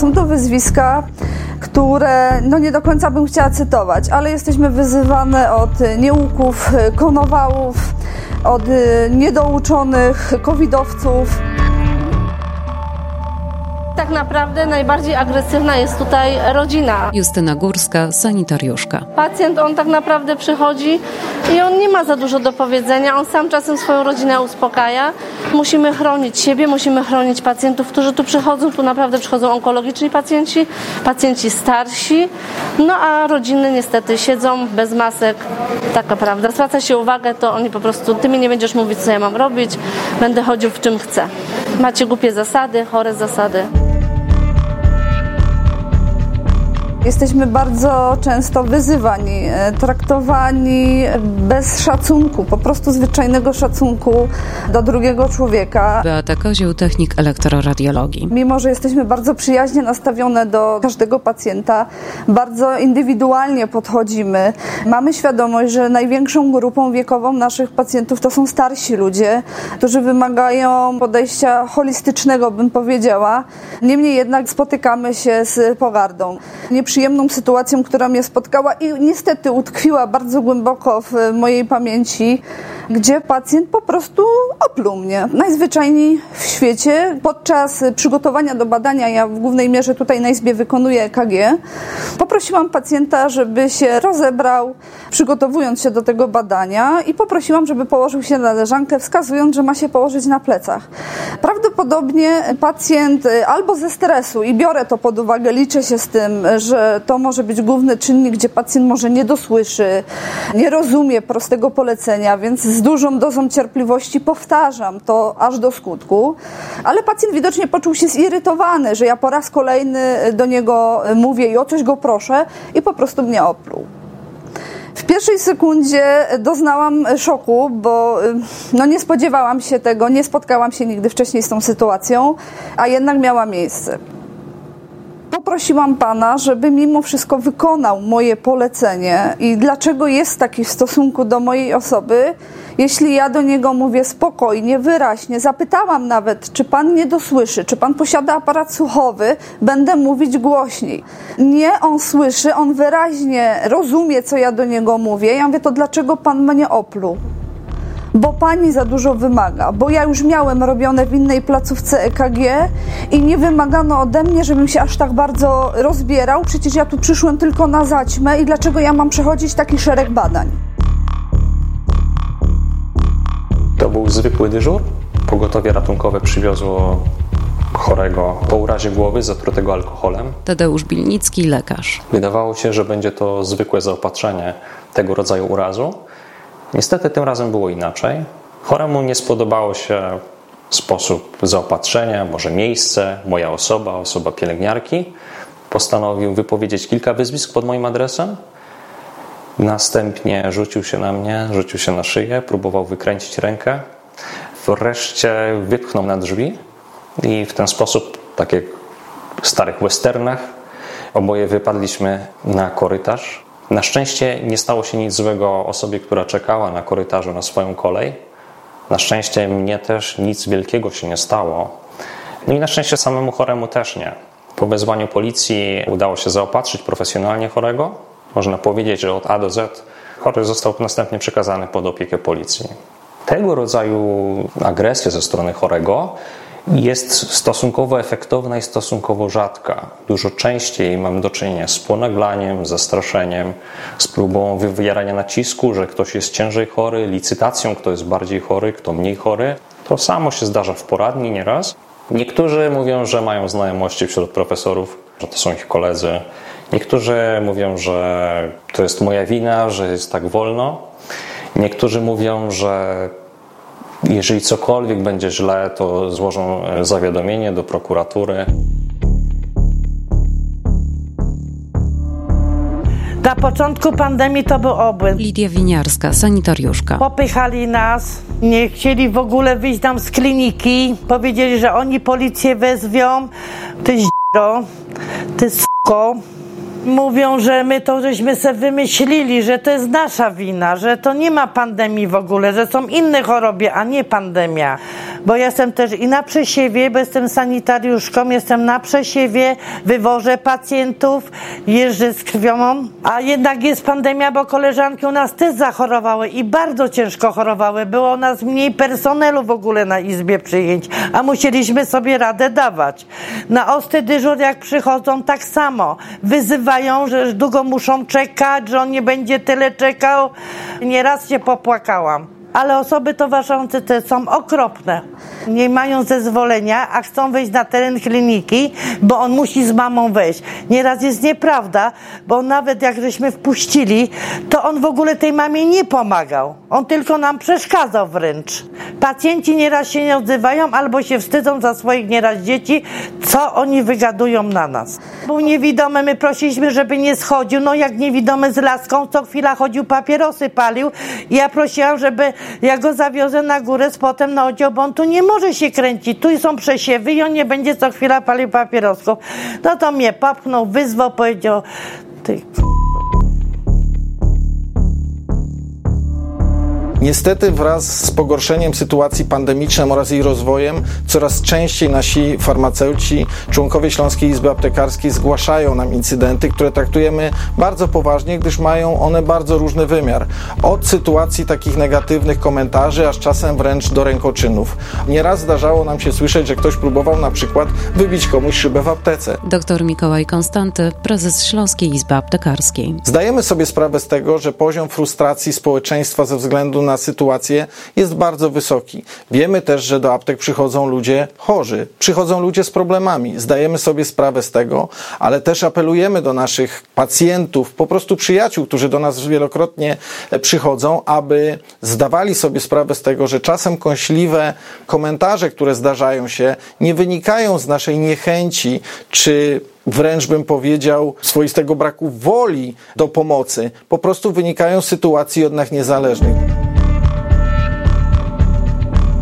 Są to wyzwiska, które no nie do końca bym chciała cytować, ale jesteśmy wyzywane od nieuków, konowałów, od niedouczonych covidowców. Tak naprawdę najbardziej agresywna jest tutaj rodzina. Justyna Górska, sanitariuszka. Pacjent, on tak naprawdę przychodzi i on nie ma za dużo do powiedzenia, on sam czasem swoją rodzinę uspokaja. Musimy chronić siebie, musimy chronić pacjentów, którzy tu przychodzą. Tu naprawdę przychodzą onkologiczni pacjenci, pacjenci starsi, no a rodziny niestety siedzą bez masek. Taka prawda. Zwraca się uwagę, to oni po prostu, ty mi nie będziesz mówić, co ja mam robić, będę chodził w czym chcę. Macie głupie zasady, chore zasady. Jesteśmy bardzo często wyzywani, e, traktowani bez szacunku, po prostu zwyczajnego szacunku do drugiego człowieka. Beata Kozioł, technik elektroradiologii. Mimo, że jesteśmy bardzo przyjaźnie nastawione do każdego pacjenta, bardzo indywidualnie podchodzimy. Mamy świadomość, że największą grupą wiekową naszych pacjentów to są starsi ludzie, którzy wymagają podejścia holistycznego, bym powiedziała. Niemniej jednak spotykamy się z pogardą. Nieprzyjemną sytuacją, która mnie spotkała i niestety utkwiła bardzo głęboko w mojej pamięci, gdzie pacjent po prostu opluł mnie. Najzwyczajniej w świecie. Podczas przygotowania do badania, ja w głównej mierze tutaj na izbie wykonuję EKG, poprosiłam pacjenta, żeby się rozebrał, przygotowując się do tego badania i poprosiłam, żeby położył się na leżankę, wskazując, że ma się położyć na plecach. Prawdopodobnie pacjent albo ze stresu i biorę to pod uwagę, liczę się z tym, że to może być główny czynnik, gdzie pacjent może nie dosłyszy, nie rozumie prostego polecenia, więc z dużą dozą cierpliwości powtarzam to aż do skutku, ale pacjent widocznie poczuł się zirytowany, że ja po raz kolejny do niego mówię i o coś go proszę i po prostu mnie opluł. W pierwszej sekundzie doznałam szoku, bo y, no nie spodziewałam się tego, nie spotkałam się nigdy wcześniej z tą sytuacją, a jednak miała miejsce. Poprosiłam pana, żeby mimo wszystko wykonał moje polecenie i dlaczego jest taki w stosunku do mojej osoby, jeśli ja do niego mówię spokojnie, wyraźnie, zapytałam nawet, czy pan nie dosłyszy, czy pan posiada aparat słuchowy, będę mówić głośniej. Nie, on słyszy, on wyraźnie rozumie, co ja do niego mówię. Ja mówię, to dlaczego pan mnie opluł? Bo pani za dużo wymaga, bo ja już miałem robione w innej placówce EKG i nie wymagano ode mnie, żebym się aż tak bardzo rozbierał. Przecież ja tu przyszłem tylko na zaćmę i dlaczego ja mam przechodzić taki szereg badań? To był zwykły dyżur. Pogotowie ratunkowe przywiozło chorego po urazie głowy zatrutego alkoholem. Tadeusz Bilnicki, lekarz. Wydawało się, że będzie to zwykłe zaopatrzenie tego rodzaju urazu. Niestety tym razem było inaczej. Choremu nie spodobało się sposób zaopatrzenia, może miejsce, moja osoba, osoba pielęgniarki. Postanowił wypowiedzieć kilka wyzwisk pod moim adresem. Następnie rzucił się na mnie, rzucił się na szyję, próbował wykręcić rękę. Wreszcie wypchnął na drzwi i w ten sposób, tak jak w starych westernach, oboje wypadliśmy na korytarz. Na szczęście nie stało się nic złego osobie, która czekała na korytarzu na swoją kolej. Na szczęście mnie też nic wielkiego się nie stało. No i na szczęście samemu choremu też nie. Po wezwaniu policji udało się zaopatrzyć profesjonalnie chorego. Można powiedzieć, że od A do Z chory został następnie przekazany pod opiekę policji. Tego rodzaju agresja ze strony chorego jest stosunkowo efektowna i stosunkowo rzadka. Dużo częściej mamy do czynienia z ponaglaniem, zastraszeniem, z próbą wywierania nacisku, że ktoś jest ciężej chory, licytacją, kto jest bardziej chory, kto mniej chory. To samo się zdarza w poradni nieraz. Niektórzy mówią, że mają znajomości wśród profesorów, że to są ich koledzy. Niektórzy mówią, że to jest moja wina, że jest tak wolno. Niektórzy mówią, że Jeżeli cokolwiek będzie źle, to złożą e, zawiadomienie do prokuratury. Na początku pandemii to był obłęd. Lidia Winiarska, sanitariuszka. Popychali nas, nie chcieli w ogóle wyjść nam z kliniki. Powiedzieli, że oni policję wezwią. Ty z***o, ty s***o. Mówią, że my to żeśmy sobie wymyślili, że to jest nasza wina, że to nie ma pandemii w ogóle, że są inne choroby, a nie pandemia. Bo jestem też i na przesiewie, bo jestem sanitariuszką, jestem na przesiewie, wywożę pacjentów, jeżdżę z krwią, a jednak jest pandemia, bo koleżanki u nas też zachorowały i bardzo ciężko chorowały. Było u nas mniej personelu w ogóle na izbie przyjęć, a musieliśmy sobie radę dawać. Na osty dyżur jak przychodzą tak samo. Wyzywają, że długo muszą czekać, że on nie będzie tyle czekał. Nieraz się popłakałam ale osoby towarzyszące te są okropne. Nie mają zezwolenia, a chcą wejść na teren kliniki, bo on musi z mamą wejść. Nieraz jest nieprawda, bo nawet jak żeśmy wpuścili, to on w ogóle tej mamie nie pomagał. On tylko nam przeszkadzał wręcz. Pacjenci nieraz się nie odzywają albo się wstydzą za swoich nieraz dzieci, co oni wygadują na nas. Był niewidomy, my prosiliśmy, żeby nie schodził. No jak niewidomy z laską, co chwila chodził, papierosy palił. Ja prosiłam, żeby ja go zawiozę na górę z potem na oddział, bo on tu nie może się kręcić. Tu są przesiewy i on nie będzie co chwila palił papierosków. No to mnie popchnął, wyzwał, powiedział, ty Niestety wraz z pogorszeniem sytuacji pandemicznej oraz jej rozwojem coraz częściej nasi farmaceuci, członkowie Śląskiej Izby Aptekarskiej zgłaszają nam incydenty, które traktujemy bardzo poważnie, gdyż mają one bardzo różny wymiar. Od sytuacji takich negatywnych komentarzy, aż czasem wręcz do rękoczynów. Nieraz zdarzało nam się słyszeć, że ktoś próbował na przykład wybić komuś szybę w aptece. Dr Mikołaj Konstanty, prezes Śląskiej Izby Aptekarskiej. Zdajemy sobie sprawę z tego, że poziom frustracji społeczeństwa ze względu na sytuację jest bardzo wysoki. Wiemy też, że do aptek przychodzą ludzie chorzy, przychodzą ludzie z problemami. Zdajemy sobie sprawę z tego, ale też apelujemy do naszych pacjentów, po prostu przyjaciół, którzy do nas wielokrotnie przychodzą, aby zdawali sobie sprawę z tego, że czasem kąśliwe komentarze, które zdarzają się, nie wynikają z naszej niechęci czy wręcz bym powiedział, swoistego braku woli do pomocy, po prostu wynikają z sytuacji od nas niezależnych.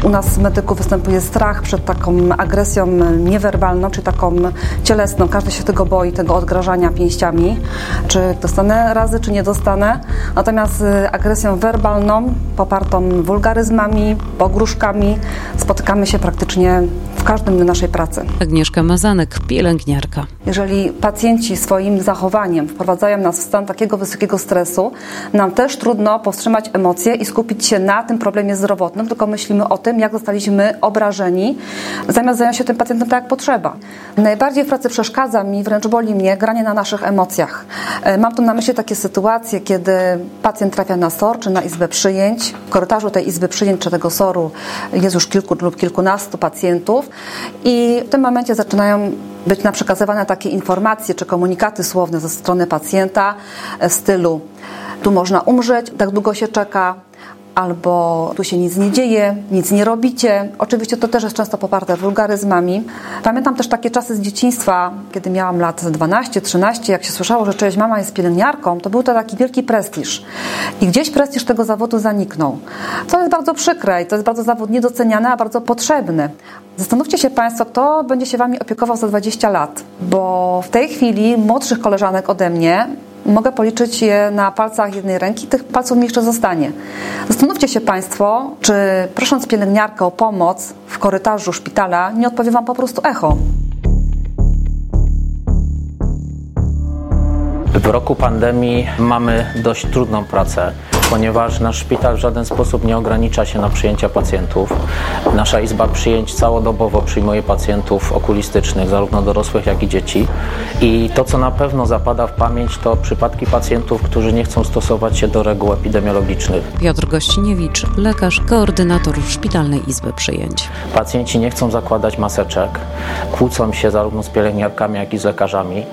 U nas medyków występuje strach przed taką agresją niewerbalną, czy taką cielesną. Każdy się tego boi, tego odgrażania pięściami, czy dostanę razy, czy nie dostanę. Natomiast y, agresją werbalną, popartą wulgaryzmami, pogróżkami, spotykamy się praktycznie w każdym dniu naszej pracy. Agnieszka Mazanek, pielęgniarka. Jeżeli pacjenci swoim zachowaniem wprowadzają nas w stan takiego wysokiego stresu, nam też trudno powstrzymać emocje i skupić się na tym problemie zdrowotnym, tylko myślimy o tym, jak zostaliśmy obrażeni, zamiast zająć się tym pacjentem tak, jak potrzeba. Najbardziej w pracy przeszkadza mi, wręcz boli mnie, granie na naszych emocjach. E, mam tu na myśli takie sytuacje, kiedy pacjent trafia na SOR czy na izbę przyjęć. W korytarzu tej izby przyjęć czy tego SOR-u jest już kilku lub kilkunastu pacjentów i w tym momencie zaczynają być nam przekazywane takie informacje czy komunikaty słowne ze strony pacjenta w stylu tu można umrzeć, tak długo się czeka, albo tu się nic nie dzieje, nic nie robicie. Oczywiście to też jest często poparte wulgaryzmami. Pamiętam też takie czasy z dzieciństwa, kiedy miałam lat 12-13, jak się słyszało, że czyjaś mama jest pielęgniarką, to był to taki wielki prestiż. I gdzieś prestiż tego zawodu zaniknął. To jest bardzo przykre i to jest bardzo zawód niedoceniany, a bardzo potrzebny. Zastanówcie się Państwo, kto będzie się Wami opiekował za 20 lat, bo w tej chwili młodszych koleżanek ode mnie mogę policzyć je na palcach jednej ręki, tych palców mi jeszcze zostanie. Zastanówcie się Państwo, czy prosząc pielęgniarkę o pomoc w korytarzu szpitala, nie odpowie Wam po prostu echo. W roku pandemii mamy dość trudną pracę ponieważ nasz szpital w żaden sposób nie ogranicza się na przyjęcia pacjentów. Nasza izba przyjęć całodobowo przyjmuje pacjentów okulistycznych, zarówno dorosłych, jak i dzieci. I to, co na pewno zapada w pamięć, to przypadki pacjentów, którzy nie chcą stosować się do reguł epidemiologicznych. Piotr Gościniewicz, lekarz, koordynator Szpitalnej Izby Przyjęć. Pacjenci nie chcą zakładać maseczek, kłócą się zarówno z pielęgniarkami, jak i z lekarzami,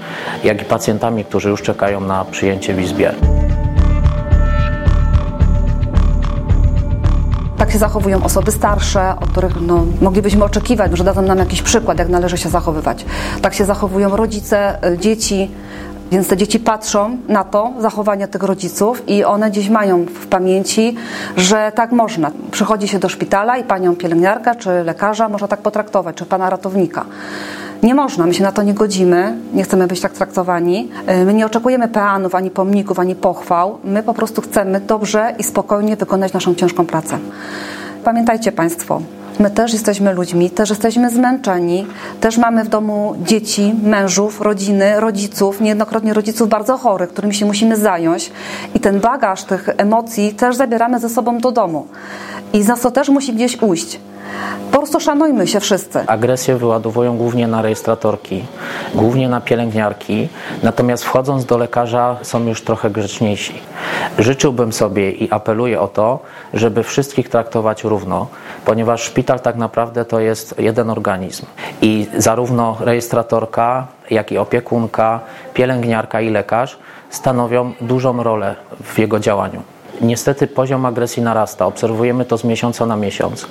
jak i pacjentami, którzy już czekają na przyjęcie w izbie. Się zachowują osoby starsze, od których no, moglibyśmy oczekiwać, że dadzą nam jakiś przykład, jak należy się zachowywać. Tak się zachowują rodzice, y, dzieci, więc te dzieci patrzą na to zachowanie tych rodziców i one gdzieś mają w pamięci, że tak można. Przychodzi się do szpitala i panią pielęgniarka czy lekarza można tak potraktować, czy pana ratownika. Nie można, my się na to nie godzimy, nie chcemy być tak traktowani. My nie oczekujemy peanów, ani pomników, ani pochwał. My po prostu chcemy dobrze i spokojnie wykonać naszą ciężką pracę. Pamiętajcie Państwo, My też jesteśmy ludźmi, też jesteśmy zmęczeni, też mamy w domu dzieci, mężów, rodziny, rodziców, niejednokrotnie rodziców bardzo chorych, którymi się musimy zająć. I ten bagaż tych emocji też zabieramy ze sobą do domu. I za to też musi gdzieś ujść. Po prostu szanujmy się wszyscy. Agresję wyładowują głównie na rejestratorki, głównie na pielęgniarki, natomiast wchodząc do lekarza są już trochę grzeczniejsi. Życzyłbym sobie i apeluję o to, żeby wszystkich traktować równo, ponieważ szpital tak naprawdę to jest jeden organizm i zarówno rejestratorka, jak i opiekunka, pielęgniarka i lekarz stanowią dużą rolę w jego działaniu. Niestety poziom agresji narasta, obserwujemy to z miesiąca na miesiąc.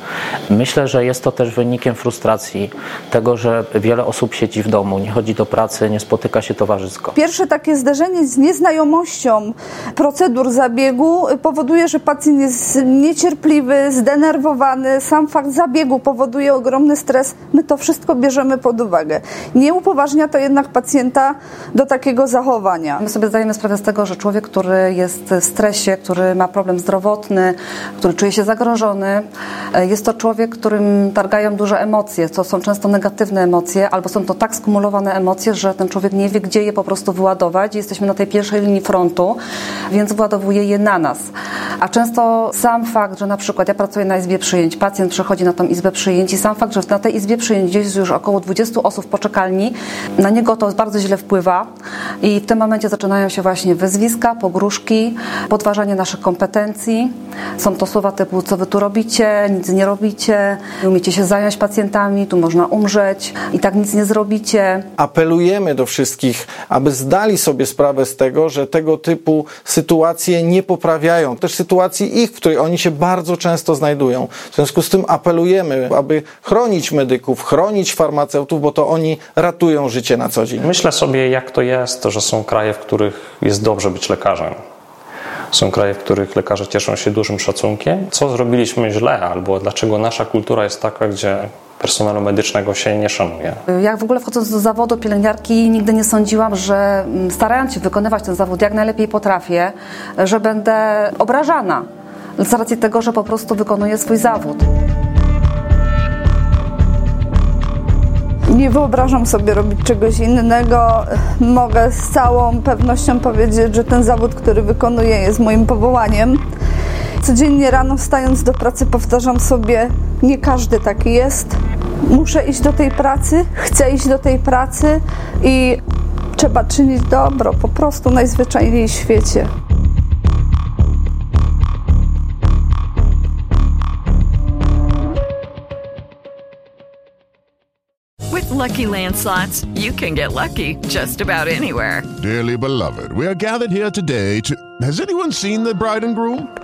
Myślę, że jest to też wynikiem frustracji, tego, że wiele osób siedzi w domu, nie chodzi do pracy, nie spotyka się towarzysko. Pierwsze takie zderzenie z nieznajomością procedur zabiegu powoduje, że pacjent jest niecierpliwy, zdenerwowany. Sam fakt zabiegu powoduje ogromny stres. My to wszystko bierzemy pod uwagę. Nie upoważnia to jednak pacjenta do takiego zachowania. My sobie zdajemy sprawę z tego, że człowiek, który jest w stresie, który ma problem zdrowotny, który czuje się zagrożony. E, jest to człowiek, którym targają duże emocje. To są często negatywne emocje, albo są to tak skumulowane emocje, że ten człowiek nie wie, gdzie je po prostu wyładować. Jesteśmy na tej pierwszej linii frontu, więc wyładowuje je na nas. A często sam fakt, że na przykład ja pracuję na izbie przyjęć, pacjent przychodzi na tą izbę przyjęć i sam fakt, że na tej izbie przyjęć jest już około 20 osób poczekalni, na niego to bardzo źle wpływa i w tym momencie zaczynają się właśnie wyzwiska, pogróżki, podważanie naszych kompetencji. Są to słowa typu, co wy tu robicie, nic nie robicie, nie umiecie się zająć pacjentami, tu można umrzeć i tak nic nie zrobicie. Apelujemy do wszystkich, aby zdali sobie sprawę z tego, że tego typu sytuacje nie poprawiają. Też sytuacji ich, w której oni się bardzo często znajdują. W związku z tym apelujemy, aby chronić medyków, chronić farmaceutów, bo to oni ratują życie na co dzień. Myślę sobie, jak to jest, że są kraje, w których jest dobrze być lekarzem. Są kraje, w których lekarze cieszą się dużym szacunkiem. Co zrobiliśmy źle, albo dlaczego nasza kultura jest taka, gdzie personelu medycznego się nie szanuje. Jak w ogóle wchodząc do zawodu pielęgniarki, nigdy nie sądziłam, że mm, starając się wykonywać ten zawód jak najlepiej potrafię, że będę obrażana z racji tego, że po prostu wykonuję swój zawód. Nie wyobrażam sobie robić czegoś innego. Mogę z całą pewnością powiedzieć, że ten zawód, który wykonuję, jest moim powołaniem. Codziennie rano wstając do pracy powtarzam sobie, nie każdy taki jest. Muszę iść do tej pracy, chcę iść do tej pracy i trzeba czynić dobro, po prostu najzwyczajniej w świecie. With Lucky Land slots, you can get lucky just about anywhere. Dearly beloved, we are gathered here today to. Has anyone seen the bride and groom?